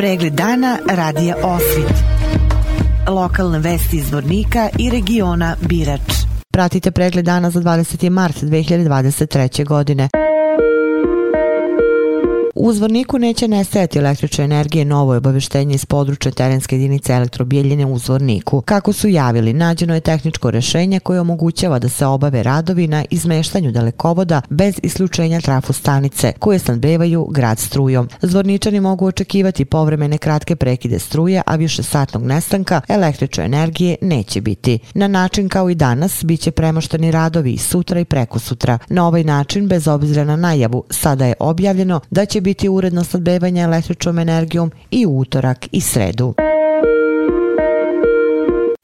Pregled dana radija Osvit. Lokalne vesti iz Vornika i regiona Birač. Pratite pregled dana za 20. mart 2023. godine. U Zvorniku neće nestajati električne energije novo je obaveštenje iz područja terenske jedinice elektrobijeljine u Zvorniku. Kako su javili, nađeno je tehničko rešenje koje omogućava da se obave radovi na izmeštanju dalekovoda bez isključenja trafostanice koje snadbevaju grad strujom. Zvorničani mogu očekivati povremene kratke prekide struje, a više satnog nestanka električne energije neće biti. Na način kao i danas biće premošteni radovi sutra i preko sutra. Na ovaj način, bez obzira na najavu, sada je objavljeno da će biti biti uredno snadbevanje električnom energijom i utorak i sredu.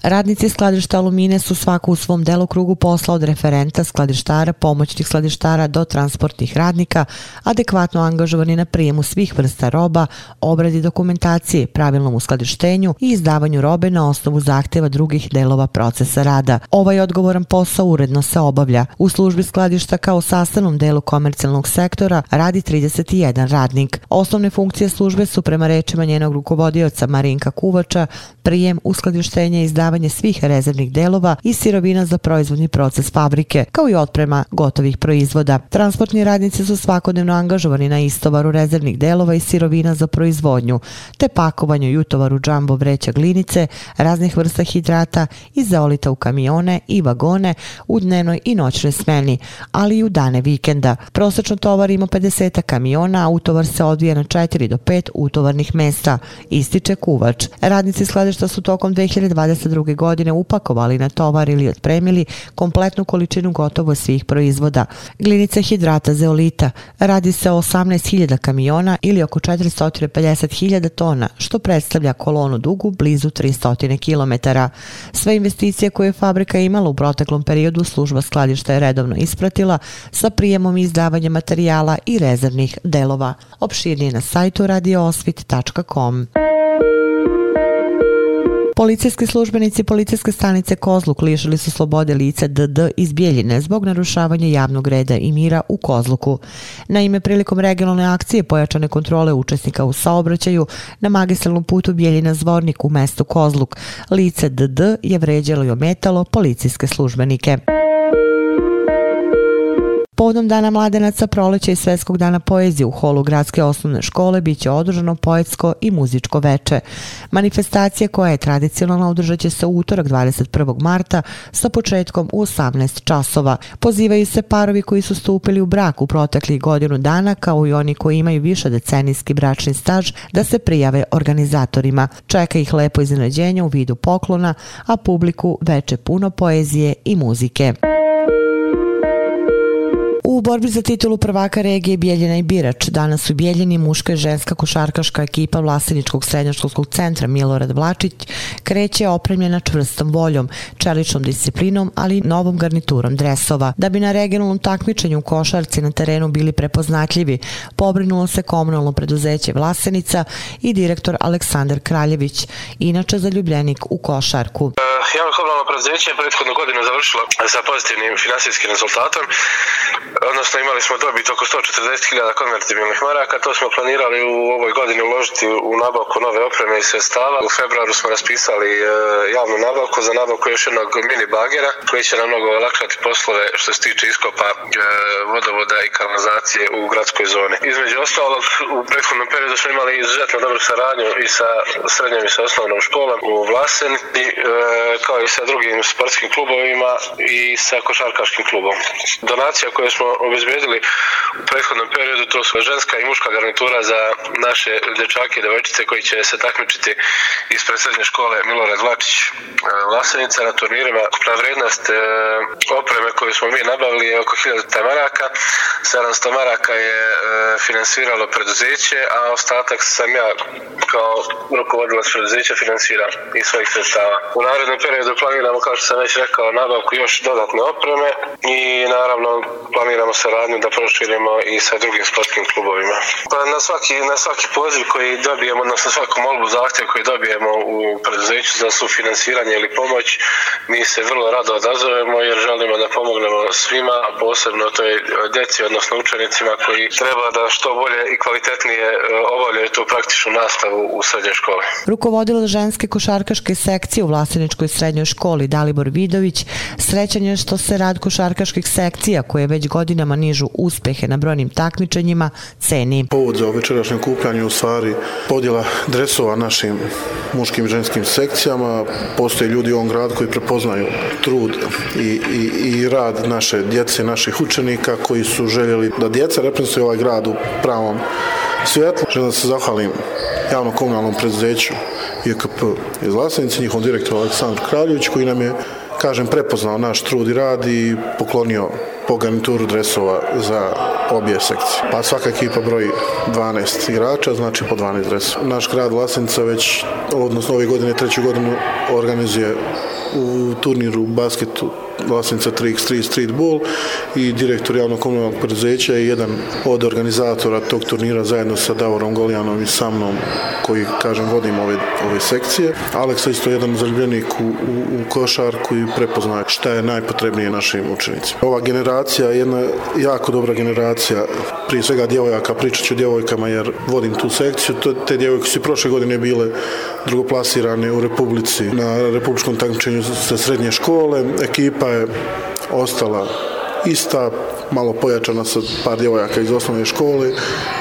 Radnici skladišta Alumine su svako u svom delokrugu posla od referenta, skladištara, pomoćnih skladištara do transportnih radnika adekvatno angažovani na prijemu svih vrsta roba, obradi dokumentacije, pravilnom uskladištenju i izdavanju robe na osnovu zahteva drugih delova procesa rada. Ovaj odgovoran posao uredno se obavlja. U službi skladišta kao sastavnom delu komercijalnog sektora radi 31 radnik. Osnovne funkcije službe su prema rečima njenog rukovodioca Marinka Kuvača prijem, uskladištenje i izdavanje održavanje svih rezervnih delova i sirovina za proizvodni proces fabrike, kao i otprema gotovih proizvoda. Transportni radnici su svakodnevno angažovani na istovaru rezervnih delova i sirovina za proizvodnju, te pakovanju i utovaru džambo vreća glinice, raznih vrsta hidrata i zaolita u kamione i vagone u dnevnoj i noćnoj smeni, ali i u dane vikenda. Prosečno tovar ima 50 kamiona, a utovar se odvija na 4 do 5 utovarnih mesta, ističe kuvač. Radnici skladišta su tokom 2022 godine upakovali na tovar ili otpremili kompletnu količinu gotovo svih proizvoda. Glinice hidrata zeolita radi se o 18.000 kamiona ili oko 450.000 tona, što predstavlja kolonu dugu blizu 300 km. Sve investicije koje je fabrika imala u proteklom periodu služba skladišta je redovno ispratila sa prijemom i izdavanjem materijala i rezervnih delova. Opširnije na sajtu radioosvit.com. Policijski službenici policijske stanice Kozluk lišili su slobode lice DD iz Bijeljine zbog narušavanja javnog reda i mira u Kozluku. Na ime prilikom regionalne akcije pojačane kontrole učesnika u saobraćaju na magistralnom putu Bijeljina Zvornik u mestu Kozluk, lice DD je vređalo i ometalo policijske službenike. Povodom Dana mladenaca proleća i Svetskog dana poezije u holu gradske osnovne škole bit će održano poetsko i muzičko veče. Manifestacija koja je tradicionalna održat će se utorak 21. marta sa početkom u 18 časova. Pozivaju se parovi koji su stupili u brak u proteklih godinu dana kao i oni koji imaju više decenijski bračni staž da se prijave organizatorima. Čeka ih lepo iznenađenje u vidu poklona, a publiku veče puno poezije i muzike. Borbi za titulu prvaka regije Bijeljina i Birač danas su Bijeljini muška i ženska košarkaška ekipa Vlaseničkog srednjoškolskog centra Milorad Vlačić kreće opremljena čvrstom voljom, čeličnom disciplinom, ali i novom garniturom dresova. Da bi na regionalnom takmičenju košarci na terenu bili prepoznatljivi, pobrinulo se komunalno preduzeće Vlasenica i direktor Aleksandar Kraljević, inače zaljubljenik u košarku. Ja komunalno preduzeće je prethodnu godinu završilo sa pozitivnim finansijskim rezultatom odnosno imali smo dobit oko 140.000 konvertibilnih maraka, to smo planirali u ovoj godini uložiti u nabavku nove opreme i sredstava. U februaru smo raspisali e, javnu nabavku za nabavku još jednog mini bagera koji će nam mnogo olakšati poslove što se tiče iskopa e, vodovoda i kanalizacije u gradskoj zoni. Između ostalog, u prethodnom periodu smo imali izuzetno dobru saradnju i sa srednjom i sa osnovnom školom u Vlasenici, e, kao i sa drugim sportskim klubovima i sa košarkaškim klubom. Donacija koje smo obezbedili u prethodnom periodu, to su ženska i muška garnitura za naše dječake i devojčice koji će se takmičiti ispred srednje škole Milorad e, Vlačić Lasenica na turnirima. Kupna vrednost e, opreme koju smo mi nabavili je oko 1000 maraka, 700 maraka je e, finansiralo preduzeće, a ostatak sam ja kao rukovodilac preduzeća finansirao iz svojih sredstava. U narednom periodu planiramo planiramo, kao što sam već rekao, nabavku još dodatne opreme i naravno planiramo saradnju da proširimo i sa drugim sportskim klubovima. Pa na svaki, na svaki poziv koji dobijemo, odnosno svaku molbu zahtjev koji dobijemo u preduzeću za sufinansiranje ili pomoć, mi se vrlo rado odazovemo jer želimo da pomognemo svima, posebno to je deci, odnosno učenicima koji treba da što bolje i kvalitetnije e, obavljaju tu praktičnu nastavu u srednjoj školi. Rukovodila ženske košarkaške sekcije u Vlaseničkoj srednjoj školi Dalibor Vidović srećan je što se rad košarkaških sekcija koje već godinama nižu uspehe na brojnim takmičenjima ceni. Povod za večerašnje kupljanje u stvari podjela dresova našim muškim i ženskim sekcijama. Postoje ljudi u ovom gradu koji prepoznaju trud i, i, i rad naše djece, naših učenika koji su željeli da djeca reprezentuju ovaj grad u pravom svijetlu. Želim da se zahvalim javnom komunalnom preduzeću IKP iz Lasenice, njihov direktor Aleksandar Kraljević koji nam je kažem, prepoznao naš trud i rad i poklonio po garnituru dresova za obje sekcije. Pa svaka ekipa broji 12 igrača, znači po 12 dresova. Naš grad Lasenica već, odnosno ove godine, treću godinu, organizuje u turniru basketu vlasnica 3x3 Streetball i direktor javnog komunalnog preduzeća je jedan od organizatora tog turnira zajedno sa Davorom Golijanom i sa mnom koji, kažem, vodim ove, ove sekcije. Aleksa isto jedan zaljubljenik u, u, u košarku i prepoznaje šta je najpotrebnije našim učenicima. Ova generacija je jedna jako dobra generacija, prije svega djevojaka, pričat ću djevojkama jer vodim tu sekciju. Te djevojke su prošle godine bile drugoplasirane u Republici na republičkom takmičenju sa srednje škole. Ekipa je ostala ista, malo pojačana sa par djevojaka iz osnovne škole.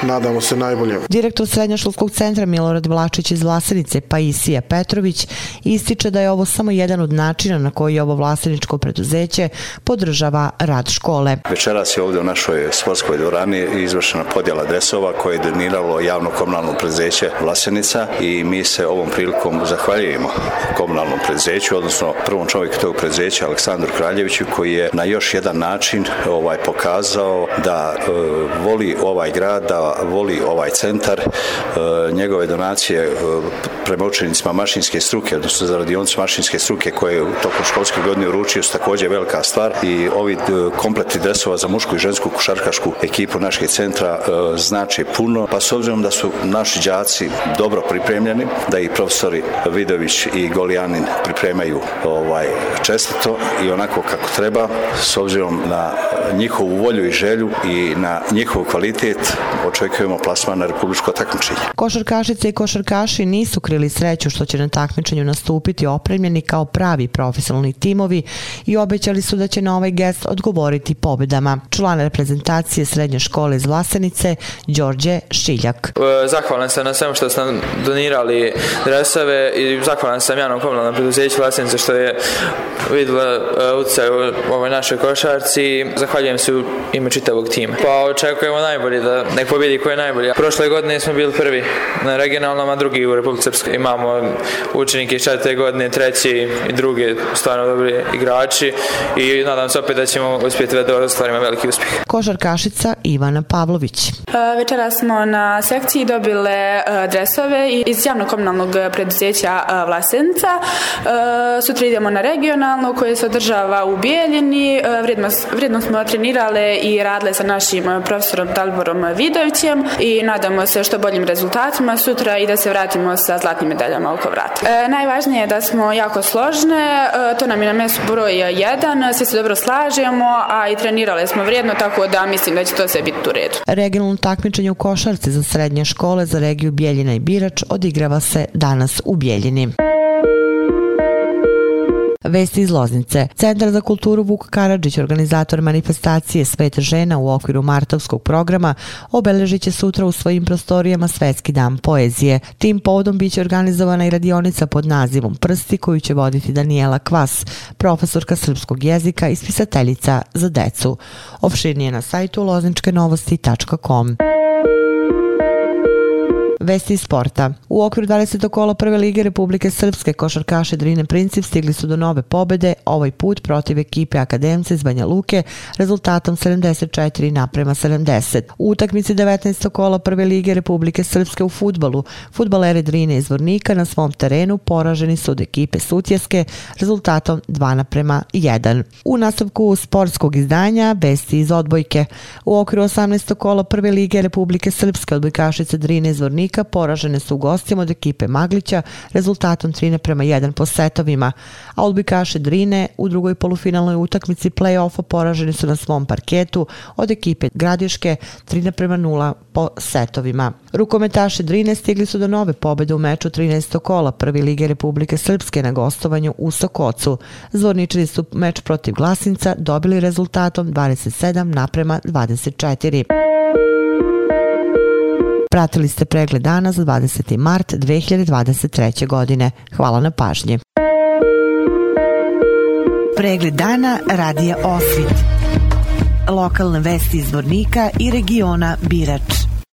Nadamo se najbolje. Direktor Srednjoškolskog centra Milorad Vlačić iz Vlasenice Paisija Petrović ističe da je ovo samo jedan od načina na koji ovo vlaseničko preduzeće podržava rad škole. Večeras je ovdje u našoj sportskoj dvorani izvršena podjela dresova koje je doniralo javno komunalno preduzeće Vlasenica i mi se ovom prilikom zahvaljujemo komunalnom preduzeću, odnosno prvom čovjeku tog preduzeća Aleksandru Kraljeviću koji je na još jedan način ovaj pokazao da e, voli ovaj grad, da voli ovaj centar. E, njegove donacije e, prema učenicima mašinske struke, odnosno za radionicu mašinske struke koje je tokom školske godine uručio su također velika stvar i ovi e, kompleti dresova za mušku i žensku košarkašku ekipu našeg centra e, znači puno. Pa s obzirom da su naši đaci dobro pripremljeni, da i profesori Vidović i Golijanin pripremaju ovaj čestito i onako kako treba, s obzirom na njihovu volju i želju i na njihov kvalitet očekujemo plasman na republičko takmičenje. Košarkašice i košarkaši nisu krili sreću što će na takmičenju nastupiti opremljeni kao pravi profesionalni timovi i obećali su da će na ovaj gest odgovoriti pobedama. Član reprezentacije srednje škole iz Vlasenice, Đorđe Šiljak. E, zahvalan sam na svemu što ste donirali dresove i zahvalan sam javnom komunalnom preduzeću Vlasenice što je vidjela e, utjecaj u ovoj našoj košarci. Zahvaljujem se u ime čitavog tima. Pa očekujemo najbolje da nek pobjedi ko je najbolji. Prošle godine smo bili prvi na regionalnom, a drugi u Republike Srpske. Imamo učenike četvrte godine, treći i drugi stvarno dobri igrači i nadam se opet da ćemo uspjeti da ostvarimo veliki uspjeh. Košarkašica Ivana Pavlović. E, večera smo na sekciji dobile e, dresove iz javnog komunalnog preduzeća e, Vlasenica. Sutra idemo na regionalnu koje se održava u Bijeljini. Vrijedno, vrijedno smo trenirale i radile sa našim eh, profesorom Dalborom Vidovićem i nadamo se što boljim rezultatima sutra i da se vratimo sa zlatnim medaljama oko vrata. E, najvažnije je da smo jako složne, e, to nam je na mesu broj 1, svi se dobro slažemo, a i trenirale smo vrijedno, tako da mislim da će to sve biti u redu. Regionalno takmičenje u košarci za srednje škole za regiju Bijeljina i Birač odigrava se danas u Bijeljini. Vesti iz Loznice. Centar za kulturu Vuk Karadžić, organizator manifestacije Svet žena u okviru martovskog programa, obeležit će sutra u svojim prostorijama Svetski dan poezije. Tim povodom biće organizovana i radionica pod nazivom Prsti koju će voditi Daniela Kvas, profesorka srpskog jezika i spisateljica za decu. Opširnije na sajtu lozničkenovosti.com. novosti.com. Vesti iz sporta. U okviru 20. kola Prve lige Republike Srpske košarkaše Drine Princip stigli su do nove pobede, ovaj put protiv ekipe Akademce iz Banja Luke, rezultatom 74 naprema 70. U utakmici 19. kola Prve lige Republike Srpske u futbalu, futbaleri Drine iz Vornika na svom terenu poraženi su od ekipe Sutjeske rezultatom 2 naprema 1. U nastavku sportskog izdanja Vesti iz odbojke. U okviru 18. kola Prve lige Republike Srpske odbojkašice Drine iz Vornika poražene su u gostima od ekipe Maglića rezultatom 3 naprema 1 po setovima, a odbikaše Drine u drugoj polufinalnoj utakmici play-offa poraženi su na svom parketu od ekipe Gradiške 3 naprema 0 po setovima. Rukometaši Drine stigli su do nove pobjede u meču 13. kola prvi lige Republike Srpske na gostovanju u Sokocu. Zvorničari su meč protiv Glasinca dobili rezultatom 27 naprema 24. Pratili ste pregled dana za 20. mart 2023. godine. Hvala na pažnji. Pregled dana radija Osvit. Lokalne vesti iz Vornika i regiona Birač.